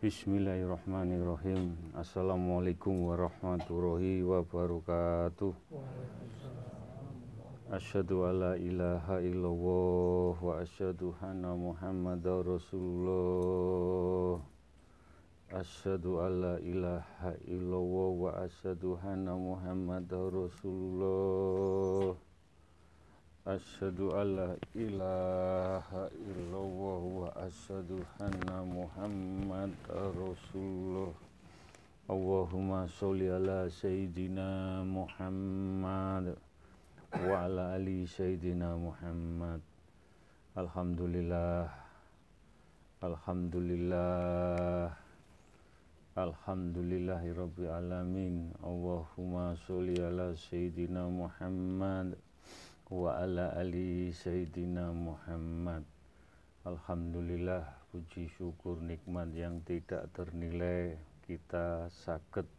Bismillahirrahmanirrahim. Assalamualaikum warahmatullahi wabarakatuh. Asyhadu alla ilaha illallah wa asyhadu anna muhammadar rasulullah. Asyhadu alla ilaha illallah wa asyhadu anna muhammadar rasulullah Asyhadu alla ilaha illallah wa asyhadu anna muhammadar rasulullah. Allahumma ala sayyidina Muhammad wa ala ali sayyidina Muhammad. Alhamdulillah Alhamdulillah Alhamdulillahi Rabbil Alamin. Allahumma sholli ala sayyidina Muhammad wa ala ali Sayyidina Muhammad. Alhamdulillah puji syukur nikmat yang tidak ternilai. Kita sakit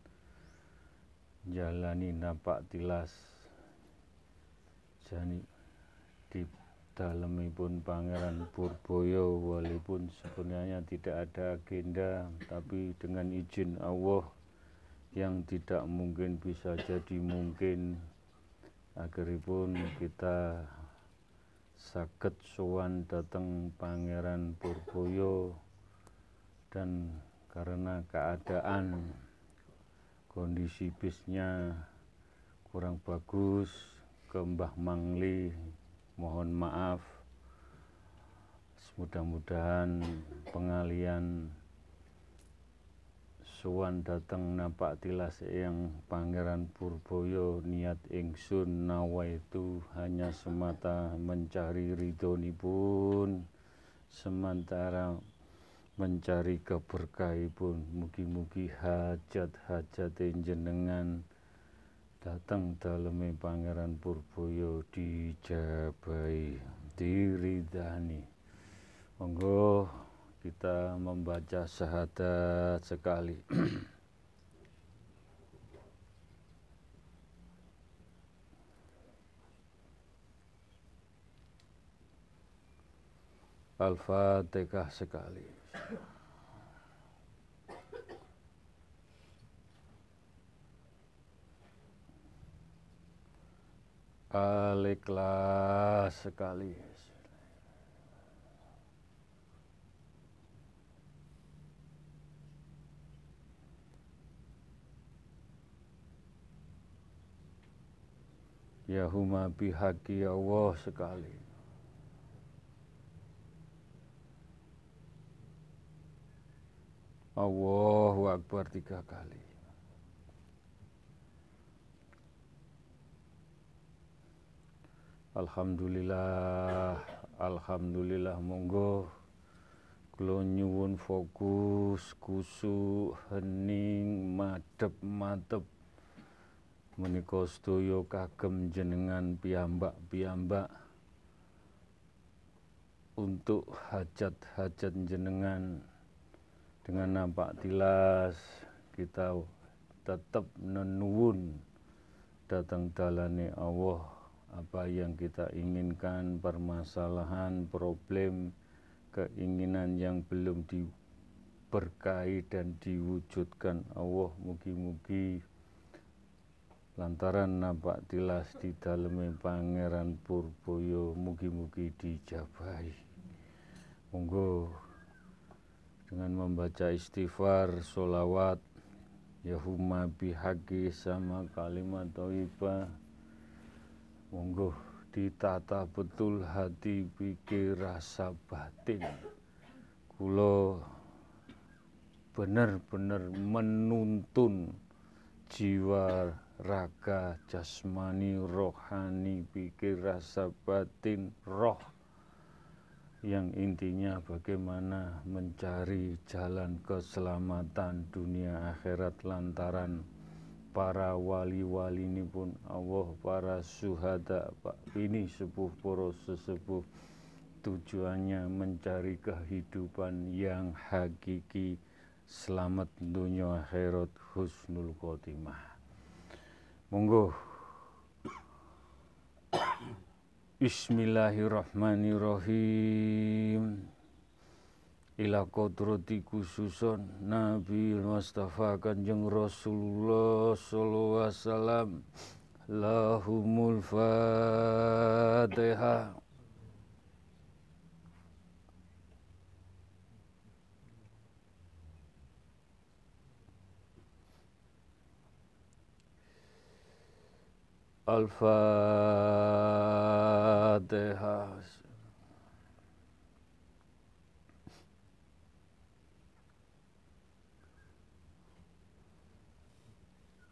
jalani napak tilas. Jani di dalamipun Pangeran Purboyo walaupun sebenarnya tidak ada agenda tapi dengan izin Allah yang tidak mungkin bisa jadi mungkin akhiripun kita sakit sowan datang Pangeran Purboyo dan karena keadaan kondisi bisnya kurang bagus ke Mbah Mangli mohon maaf. Mudah-mudahan pengalian sowan dateng napak tilas yang Pangeran Purboyo niat ingsun nawa itu hanya semata mencari ridhonipun sementara mencari keberkahipun mugi-mugi hajat-hajat jenengan datang daleme Pangeran Purboyo dijabai diridani monggo kita membaca syahadat sekali. Al-Fatihah sekali. Al-Ikhlas sekali. Ya huma bihaqi Allah sekali. Allahu Akbar tiga kali. Alhamdulillah, Alhamdulillah monggo kula nyuwun fokus, kusuk, hening, madep, matep menika sedaya kagem jenengan piyambak-piyambak untuk hajat-hajat jenengan. Dengan nampak tilas kita tetap nenuwun datang dalane Allah. Apa yang kita inginkan permasalahan problem keinginan yang belum diberkahi dan diwujudkan Allah mugi-mugi lantaran nampak tilas di dalamnya Pangeran Purboyo mugi-mugi dijabahi. Monggo. Dengan membaca istighfar solawat Yahuma bihaqi sama kalimat toibah monggo ditata betul hati pikir rasa batin. Kulo benar-benar menuntun jiwa raga jasmani rohani pikir rasa batin roh. Yang intinya bagaimana mencari jalan keselamatan dunia akhirat lantaran para wali-wali ini pun Allah para suhada Pak. Ini sepuh poros sesepuh tujuannya mencari kehidupan yang hakiki. Selamat dunia akhirat husnul khotimah Monggo. Bismillahirrahmanirrahim. ila kodrati khususun Nabi Mustafa Kanjeng Rasulullah sallallahu alaihi wasallam lahumul fatihah Al-Fatihah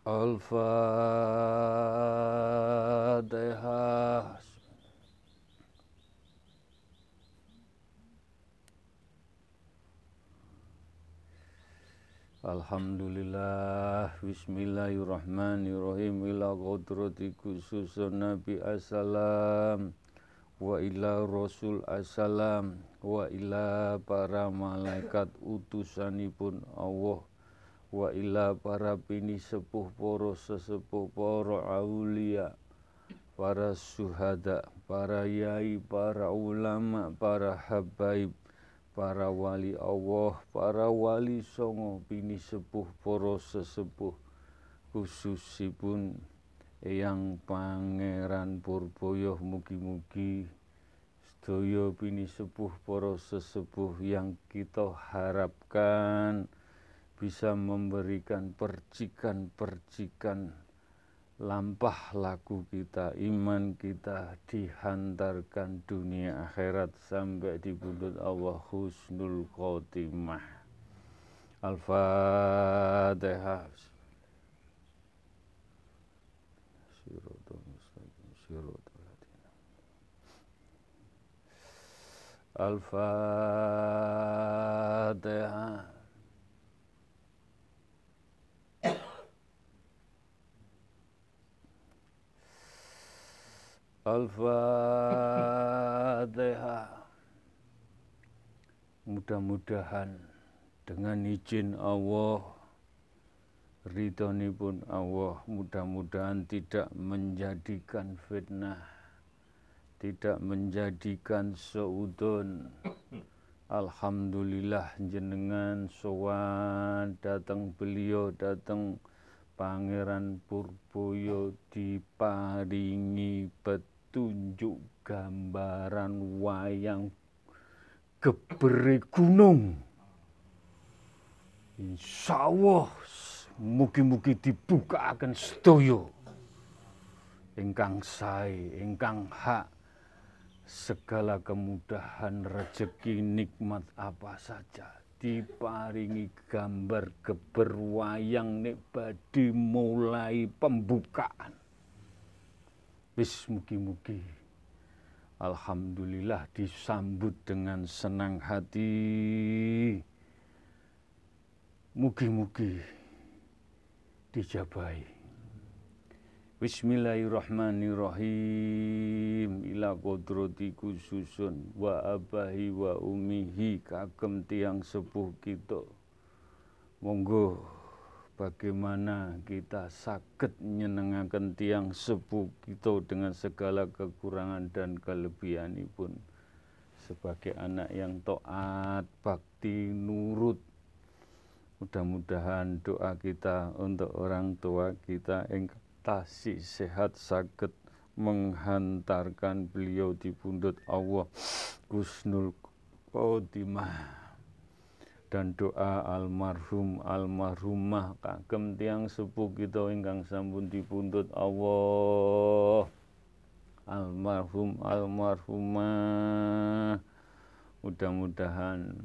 Al-Fatihah Alhamdulillah Bismillahirrahmanirrahim Ila qudrati khususun Nabi Assalam Wa ila Rasul Assalam Wa ila para malaikat utusanipun Allah Wa ila para bini sepuh poro sesepuh poro aulia Para suhada, para yai, para ulama, para habaib para wali Allah, para wali songo bini sepuh poro sesepuh khususipun Eyang Pangeran Purboyo mugi-mugi sedaya bini sepuh poro sesepuh yang kita harapkan bisa memberikan percikan-percikan lampah laku kita, iman kita dihantarkan dunia akhirat sampai di buntut Allah husnul khotimah. Al-Fatihah. Al-Fatihah. Al-Fatihah. Mudah-mudahan dengan izin Allah, ridhoni pun Allah, mudah-mudahan tidak menjadikan fitnah, tidak menjadikan seudon. Alhamdulillah jenengan sowan datang beliau datang Pangeran Purboyo diparingi petunjuk gambaran wayang gebere gunung. Insya Allah mugi-mugi dibuka akan sedoyo. Ingkang sae, ingkang hak, segala kemudahan rezeki nikmat apa saja diparingi gambar geber wayang nek badhe mulai pembukaan wis mugi-mugi. Alhamdulillah disambut dengan senang hati. Mugi-mugi dijabai Bismillahirrahmanirrahim. Ila kodrati khususun wa abahi wa umihi. Kagem tiang sepuh kita monggo bagaimana kita sakit nyenengaken tiang sepuh kita dengan segala kekurangan dan kelebihan pun sebagai anak yang taat bakti nurut. Mudah-mudahan doa kita untuk orang tua kita engkau tasih sehat sakit menghantarkan beliau di pundut Allah. Gusnul Khotimah dan doa almarhum almarhumah kagem tiang sepuh kita ingkang sampun dipundhut Allah. Almarhum almarhumah. Mudah-mudahan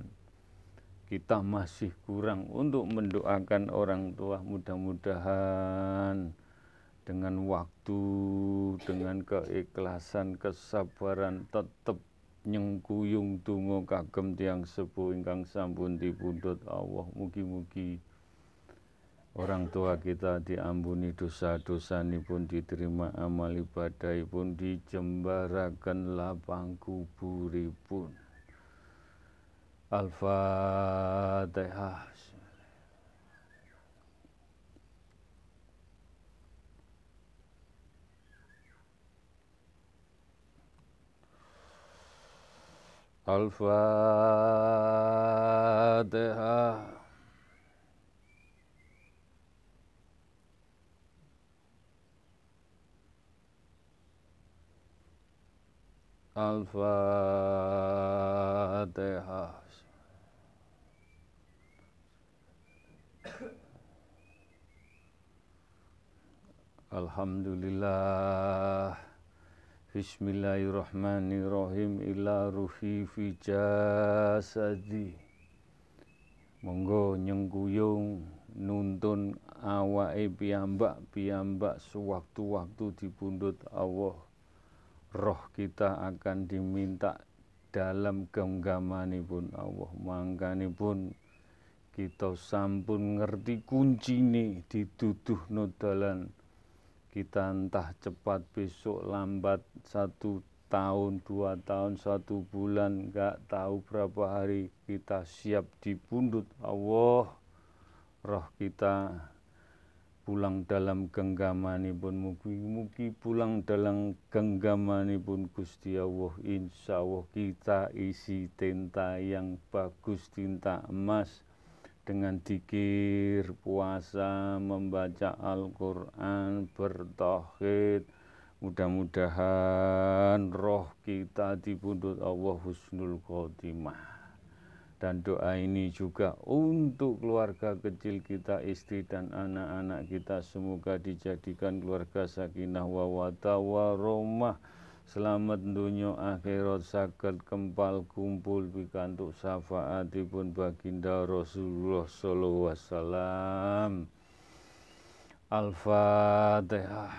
kita masih kurang untuk mendoakan orang tua. Mudah-mudahan dengan waktu, dengan keikhlasan, kesabaran tetap nyengkuyung tungo kagem tiang sepuh ingkang sampun dipundhut Allah. Mugi-mugi orang tua kita diampuni dosa-dosa pun diterima amal ibadah pun dijembarakan lapang kuburipun. Al-Fatihah Al-Fatihah. Al-Fatihah. Alhamdulillah. Bismillahirrahmanirrahim. Ila ruhi fi jasadi. Monggo nyengkuyung nuntun awake piyambak-piyambak sewaktu-waktu dipundhut Allah. Roh kita akan diminta dalam genggamanipun Allah. Mangkanipun kita sampun ngerti kunci kuncine dituduh dalan kita entah cepat besok lambat satu tahun dua tahun satu bulan nggak tahu berapa hari kita siap dipundut. Allah roh kita pulang dalam genggamanipun. Mugi-mugi pulang dalam genggamanipun Gusti Allah. Insya Allah kita isi tinta yang bagus tinta emas dengan dikir puasa membaca Al-Quran bertauhid mudah-mudahan roh kita dibundut Allah husnul khotimah dan doa ini juga untuk keluarga kecil kita, istri dan anak-anak kita. Semoga dijadikan keluarga sakinah wawata waromah selamat dunia akhirat sakat kempal kumpul pikantuk syafaatipun baginda Rasulullah sallallahu wasallam. Al-Fatihah.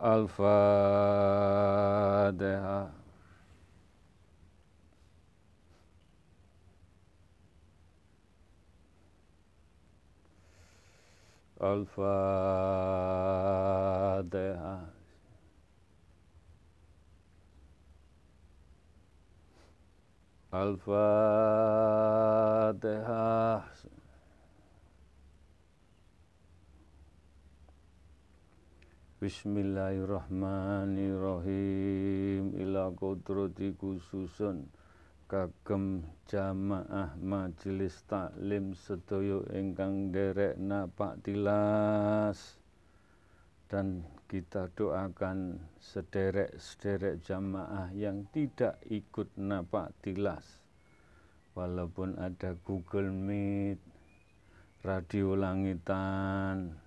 Al-Fatihah. الفاتحة الفاتحة Bismillahirrahmanirrahim ila kodrati khususun Kagem jamaah majelis taklim sedaya ingkang derek napak tilas. Dan kita doakan sederek-sederek jamaah yang tidak ikut napak tilas. Walaupun ada Google Meet radio langitan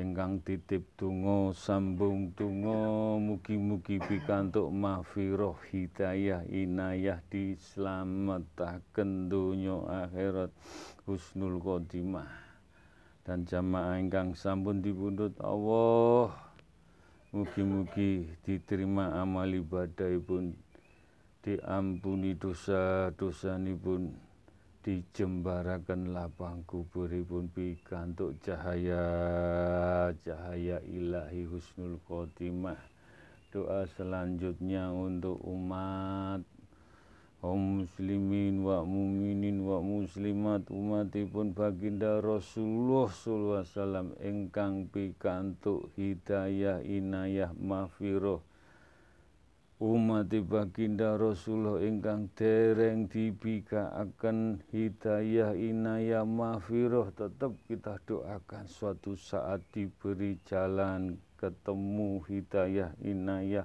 ingkang titip tungo sambung tungo mugi-mugi pikantuk mahfirah hidayah inayah dislametaken donya akhirat. Husnul khotimah. Dan jamaah ingkang sampun dipundhut Allah mugi-mugi diterima amal ibadahipun diampuni dosa-dosanipun dijembaraken lapang kuburipun pikantuk cahaya cahaya ilahi husnul khotimah. Doa selanjutnya untuk umat kaum muslimin wa muminin wa muslimat umatipun baginda Rasulullah sallallahu alaihi wasallam ingkang pikantuk hidayah inayah mafiroh umat baginda Rasulullah ingkang dereng dibikaaken hidayah inayah mahfirah tetap kita doakan suatu saat diberi jalan ketemu hidayah inayah.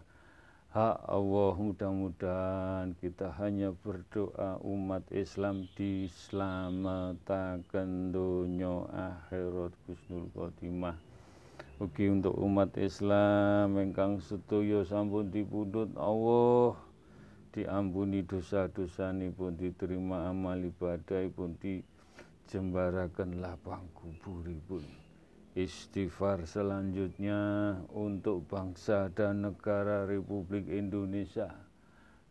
Hak Allah mudah-mudahan kita hanya berdoa umat Islam diselamatkan dunia akhirat kusnul khotimah Ugi untuk umat Islam ingkang sedaya sampun dipundhut Allah diampuni dosa-dosa pun diterima amal ibadah pun dijembaraken lapang kuburipun. Istighfar selanjutnya untuk bangsa dan negara Republik Indonesia.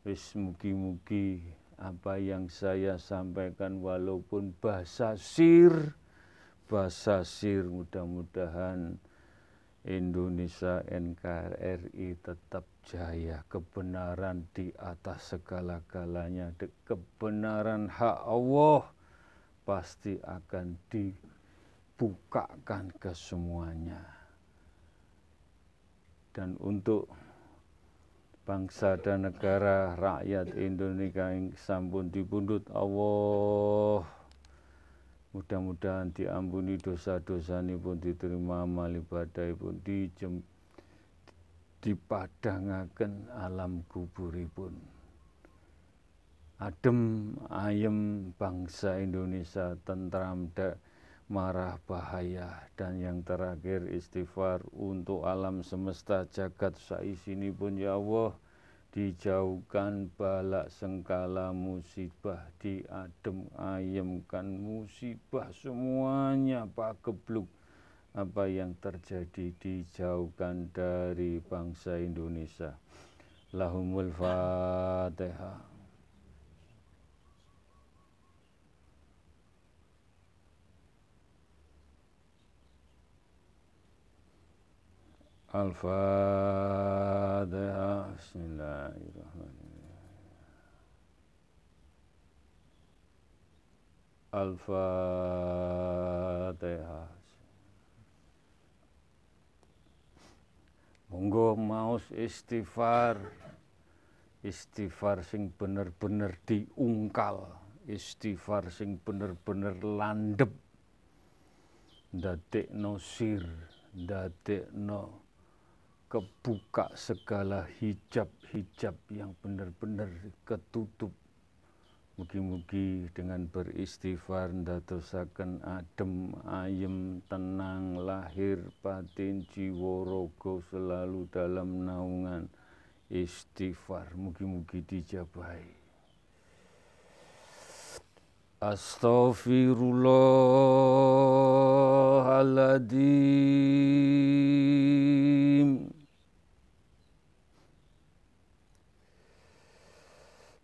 Wis mugi-mugi apa yang saya sampaikan walaupun bahasa sir, bahasa sir mudah-mudahan Indonesia NKRI tetap jaya. Kebenaran di atas segala-galanya. Kebenaran hak Allah pasti akan bukakan ke semuanya. Dan untuk bangsa dan negara rakyat Indonesia yang sampun dipundut Allah mudah-mudahan diampuni dosa-dosa ini pun diterima amal ibadah pun dijem dipadangaken alam kuburipun. Adem ayem bangsa Indonesia tentram marah bahaya dan yang terakhir istighfar untuk alam semesta jagat saisini pun ya Allah dijauhkan balak sengkala musibah diadem ayemkan musibah semuanya pak gebluk. Apa yang terjadi dijauhkan dari bangsa Indonesia. Lahumul fatihah Al-Fatihah Bismillahirrahmanirrahim. Al-Fatihah Monggo maus istighfar. Istighfar sing bener-bener diungkal. Istighfar sing bener-bener landep ndadekno sir ndadekno kebuka segala hijab-hijab yang benar-benar ketutup. Mugi-mugi dengan beristighfar ndadosaken adem ayem tenang lahir batin jiwa rogo selalu dalam naungan istighfar. Mugi-mugi dijabahi. Astaghfirullahaladzim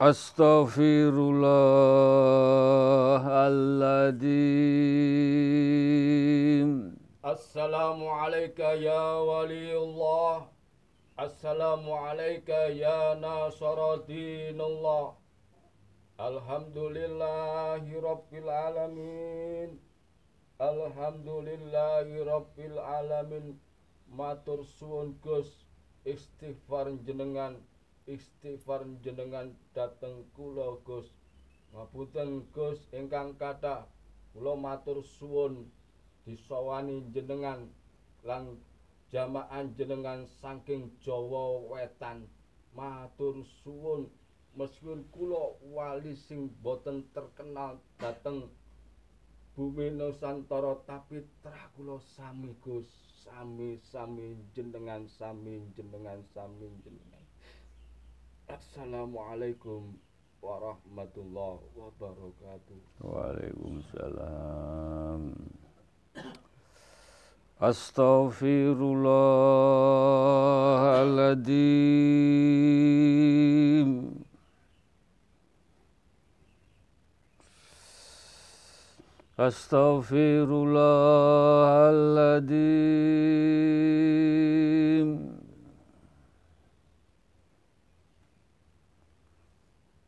Astaghfirullahaladzim Assalamualaikum ya waliullah Assalamualaikum ya nasaraddinullah. Alhamdulillahi rabbil alamin. Alhamdulillahi rabbil alamin. Matur suwun istighfar jenengan istighfar jenengan dateng kula Gus. Ngapunten Gus ingkang kathah. Kula matur suwun disowani jenengan lan jamaah jenengan saking Jawa Wetan. Matur suwun. Meskipun kula wali sing boten terkenal dateng bumi Nusantara tapi terah kula sami Gus. Sami sami jenengan sami jenengan sami jenengan Assalamualaikum warahmatullahi wabarakatuh Waalaikumsalam Astaghfirullahaladzim Astaghfirullahaladzim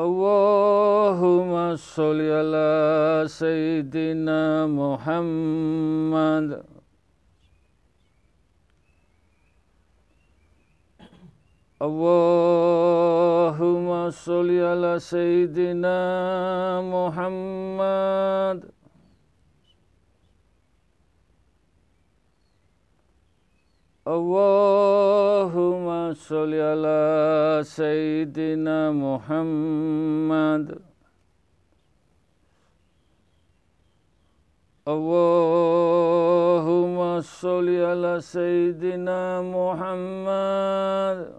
Allahumma salli ala Sayyidina Muhammad. Allahumma salli ala Muhammad. Allahumma salli ala Sayyidina Muhammad. Allahumma salli ala Sayyidina Muhammad.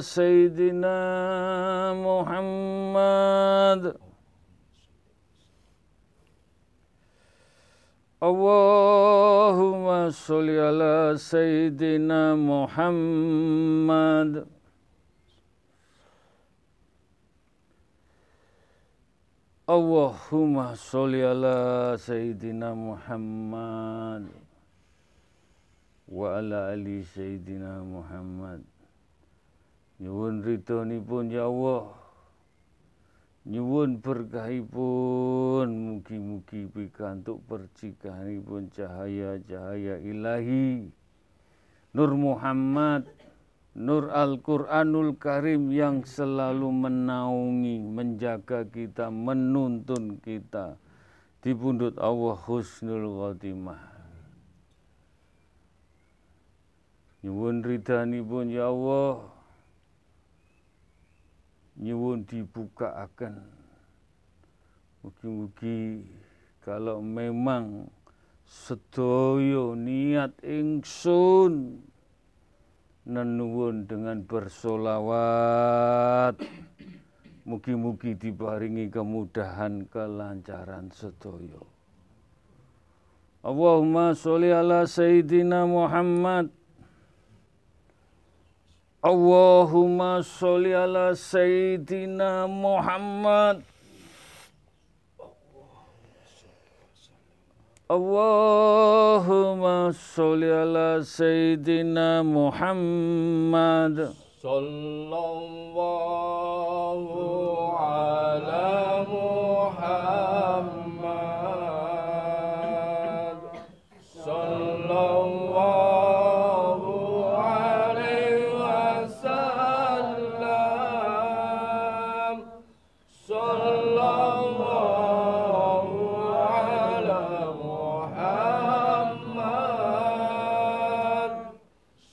سيدنا محمد. اللهم صل على سيدنا محمد. اللهم صل على سيدنا محمد. وعلى آل سيدنا محمد. Nyuwun pun ya Allah Nyuwun berkahipun Mugi-mugi pikantuk percikahanipun cahaya-cahaya ilahi Nur Muhammad Nur Al-Quranul Karim yang selalu menaungi, menjaga kita, menuntun kita di pundut Allah Husnul Khotimah. Nyuwun ridhanipun ya Allah. Nyuwun akan. Mugi-mugi kalau memang sedoyo niat ingsun nenuwun dengan bersolawat. Mugi-mugi diparingi kemudahan kelancaran sedoyo. Allahumma sholli ala Sayyidina Muhammad. Allahumma sholli ala Sayyidina Muhammad. Allahumma sholli ala Sayyidina Muhammad Sallallahu ala Muhammad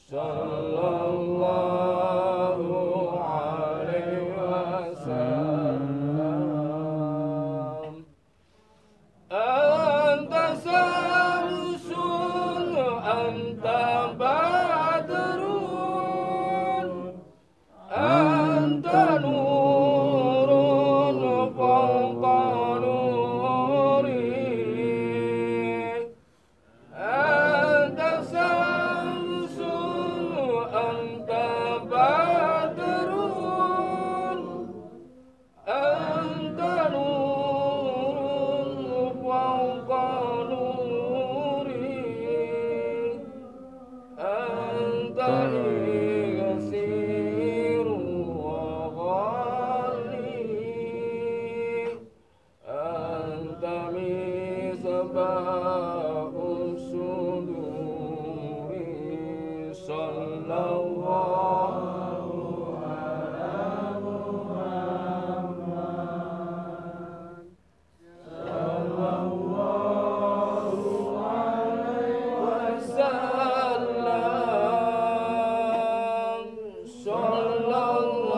Shut. long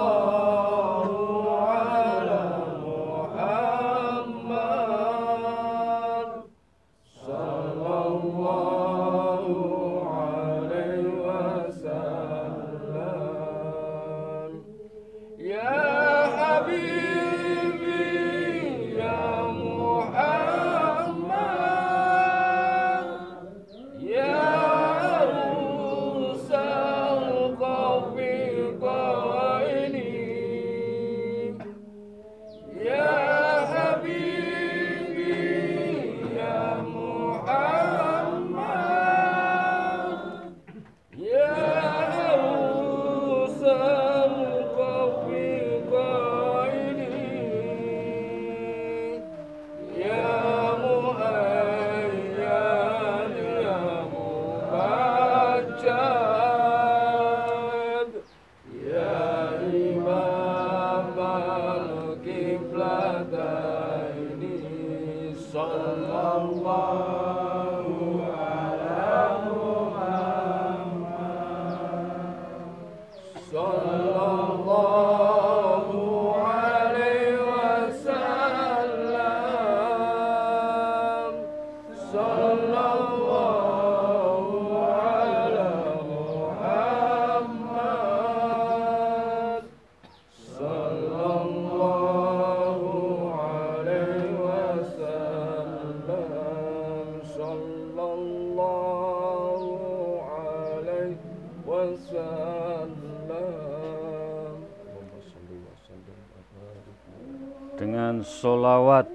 solawat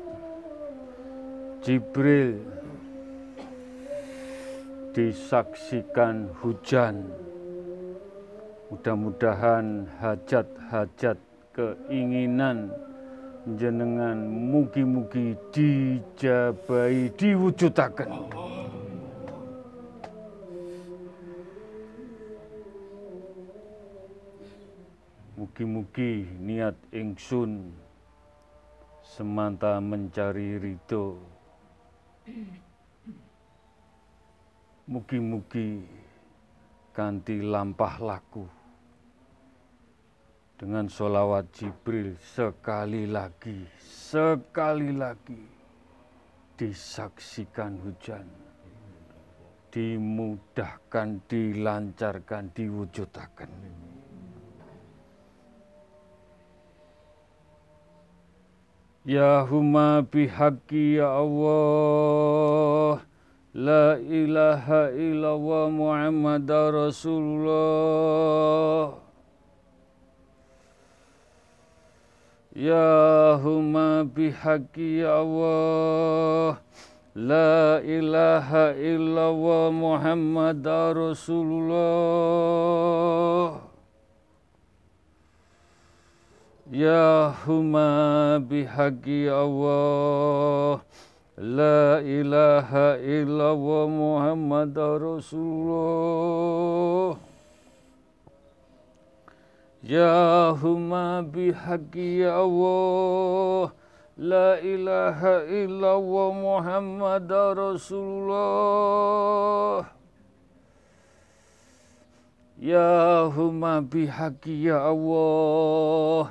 Jibril disaksikan hujan. Mudah-mudahan hajat-hajat keinginan jenengan mugi-mugi dijabai diwujudakan. Mugi-mugi niat ingsun semanta mencari ridho. Mugi-mugi kanti lampah laku dengan sholawat Jibril sekali lagi, sekali lagi disaksikan hujan, dimudahkan, dilancarkan, diwujudakan. Ya huma bihaqi ya Allah La ilaha illallah Muhammad Rasulullah Ya huma bihaqi ya Allah La ilaha illallah Muhammad Rasulullah Ya huma bihaqi Allah La ilaha illallah Muhammad Rasulullah Ya huma bihaqi Allah La ilaha illallah Muhammad Rasulullah Ya huma bihaqi ya Allah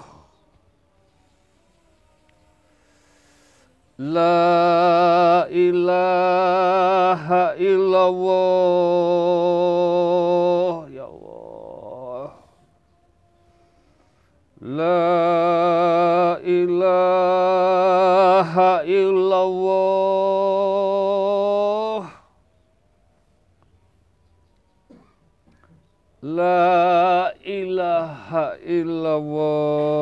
La ilaha illallah. Ya Allah. La ilaha illallah. La ilaha illallah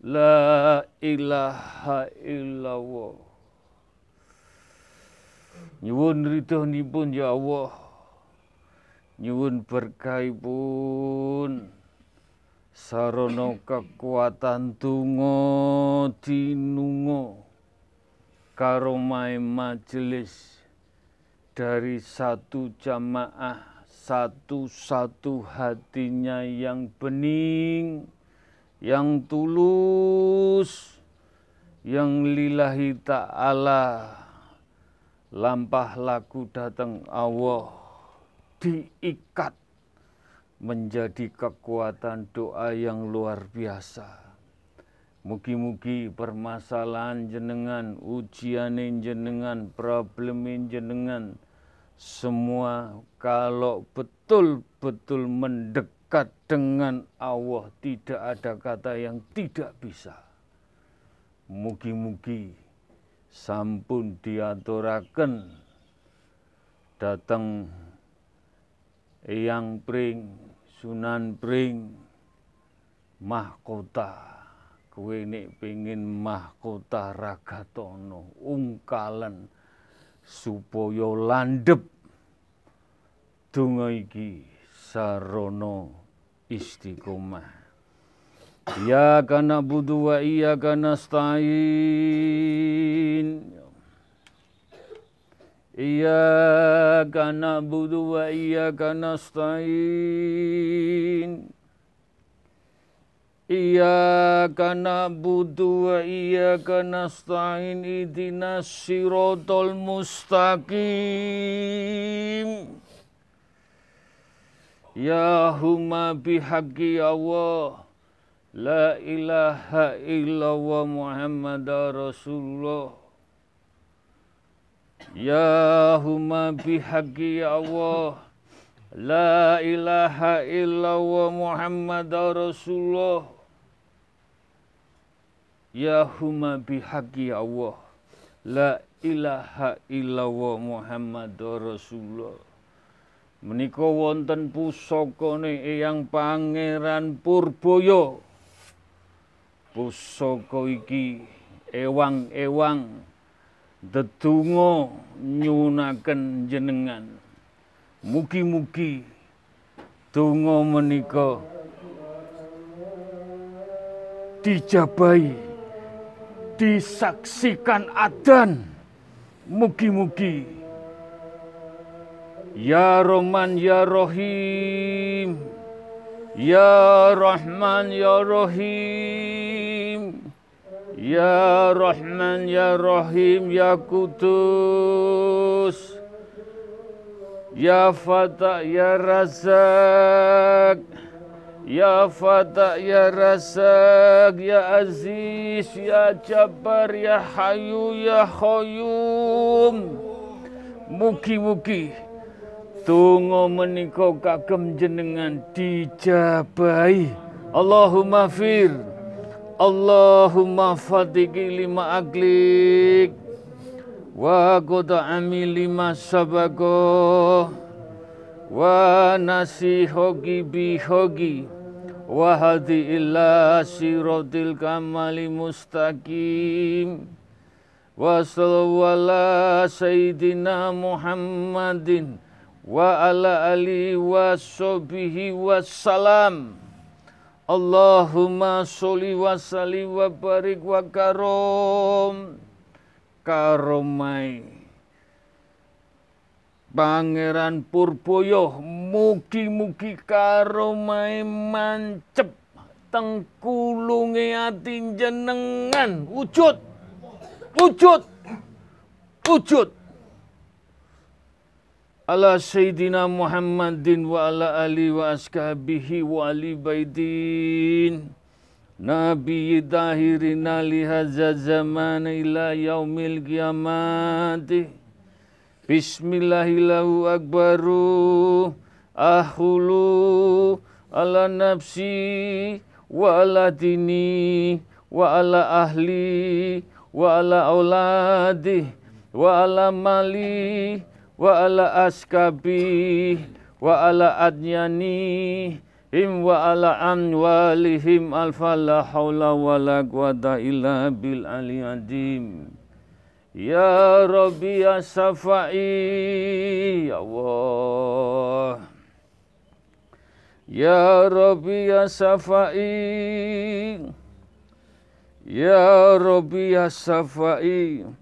La ilaha illallah. Nyuwun ridhonipun ya Allah. Nyuwun berkahipun sarana kekuatan tungo dinungo karo majelis dari satu jamaah satu-satu hatinya yang bening yang tulus, yang lillahi ta'ala, lampah laku datang Allah, diikat menjadi kekuatan doa yang luar biasa. Mugi-mugi permasalahan jenengan, ujian jenengan, problem jenengan, semua kalau betul-betul mendekat dekat dengan Allah tidak ada kata yang tidak bisa. Mugi-mugi sampun diaturaken datang Eyang Pring, Sunan Pring, mahkota. Kue nek pengin mahkota ragatono, ungkalan supaya landep donga iki sarono istiqomah. Ya kana budu wa iya kana stain. Iya kana budu wa iya kana stain. Iya kana budu wa iya kana stain. Idina sirotol mustaqim. Ya huma bihaqi Allah La ilaha illallah Muhammad Rasulullah Ya huma bihaqi ya Allah La ilaha illallah Muhammad Rasulullah Ya huma bihaqi ya Allah La ilaha illallah Muhammad Rasulullah Menika wonten pusakane Eyang Pangeran Purboyo Pusaka iki ewang-ewang Dedungo nyunaken jenengan. Mugi-mugi donga menika dijabahi disaksikan adan mugi-mugi Ya Rahman ya Rahim. Ya Rahman ya Rahim. Ya Rahman Ya Rahim Ya Kudus. Ya Fatah Ya Razak. Ya Fatah Ya Razak. Ya Aziz Ya Jabbar Ya Hayu Ya Khoyum Mugi-mugi Tungo menika kagem jenengan dijabahi Allahumma fir. Allahumma fatiki lima aglik wa ami lima sabako wa nasihogi bihogi wa hadi illa sirotil kamali mustaqim. Wa sallallahu sayyidina muhammadin wa ala ali wa sobihi wa salam. Allahumma sholli wa sallim wa barik wa karom. Karomai. Pangeran Purboyo mugi-mugi karomai mancep. Tengkulunge ati jenengan wujud. Wujud. Wujud ala sayyidina Muhammadin wa ala ali wa ashabihi wa ali baidin Nabi tahirina lihaza zaman ila yaumil qiyamati Bismillahillahu akbaru ahulu ala nafsi wa ala dini wa ala ahli wa ala auladi wa ala mali wa ala askabi wa ala adnyani him wa ala anwalihim alfa la hawla wa la quwata illa bil aliyadim ya rabbi ya safai ya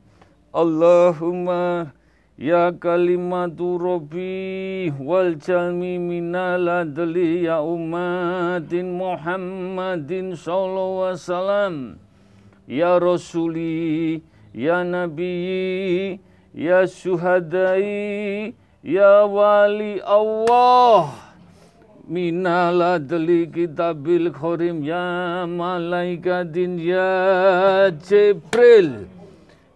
Allah ya kalimatu Rabbi wal jalmi minal adli ya umatin Muhammadin sallallahu wasallam. Ya Rasuli Ya Nabi Ya Syuhadai Ya Wali Allah. Minal adli kitabil khorim Ya Malaikatin Ya Jibril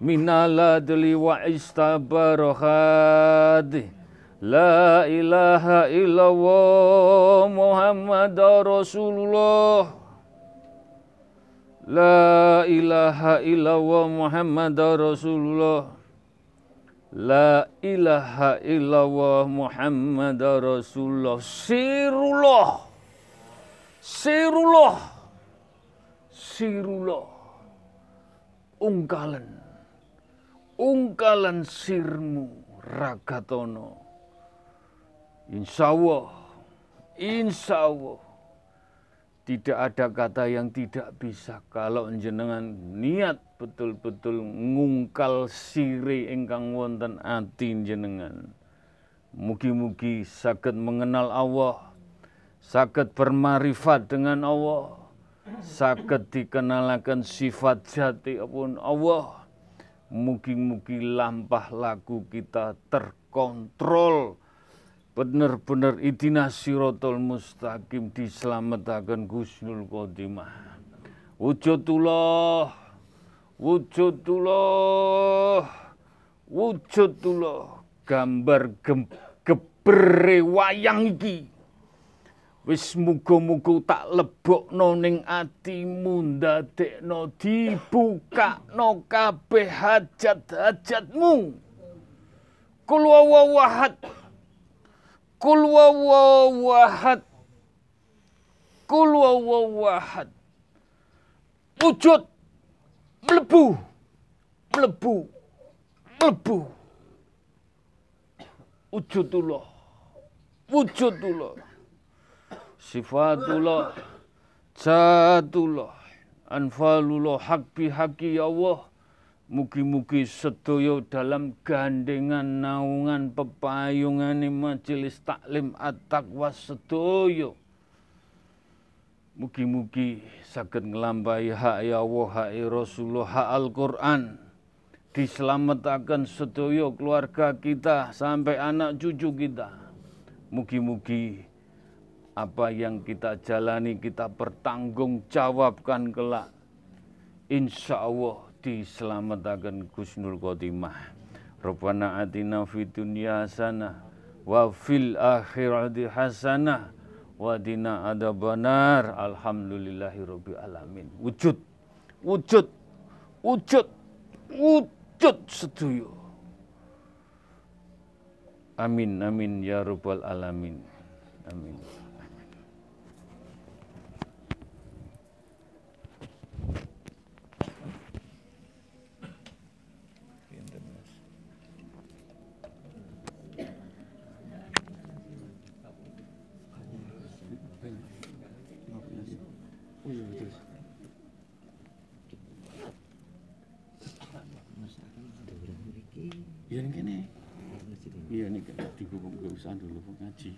minal adli wa istabarahati La ilaha illallah Muhammad Rasulullah. La ilaha illallah Muhammad Rasulullah. La ilaha illallah Muhammad Rasulullah. Sirullah. Sirullah. Sirullah. Ungkalan ungkalan sirmu ragatono. Insya Allah, insya Allah, tidak ada kata yang tidak bisa kalau jenengan niat betul-betul ngungkal siri ingkang wonten ati jenengan. Mugi-mugi sakit mengenal Allah, sakit bermarifat dengan Allah, sakit dikenalakan sifat jati pun Allah Mugi-mugi lampah lagu kita terkontrol bener-bener idina sirotol mustaqim diselamatkan Gusnul Khotimah. Wujudullah, wujudullah, wujudullah, gambar gem, gebere wayang iki. Wis muga-muga tak lebokno ning atimu ndadekno dibukakno kabeh hajat-hajatmu. Kul wawahad Kul wawahad Kul wawahad Wujud melebu melebu melebu wujudullah wujudullah sifatullah zatullah anfalullah hak bihaki ya Allah Mugi-mugi sedaya dalam gandengan naungan pepayungan majelis taklim at-taqwa sedaya. Mugi-mugi saged nglampahi hak ya Allah, hak ya Rasulullah, hak Al-Qur'an. Diselamatkan sedaya keluarga kita sampai anak cucu kita. Mugi-mugi apa yang kita jalani kita bertanggungjawabkan kelak. Insya Allah diselamatkan Gusnul Khotimah. Rabbana atina fid dunya hasanah wa fil akhirati hasanah wa dina adabanar. Alhamdulillahirabbil alamin. Wujud. Wujud. Wujud. Wujud setuju. Amin amin ya rabbal alamin. Amin. Iya ini kene. Iya ini kan dihubung ke usaha dulu ngaji.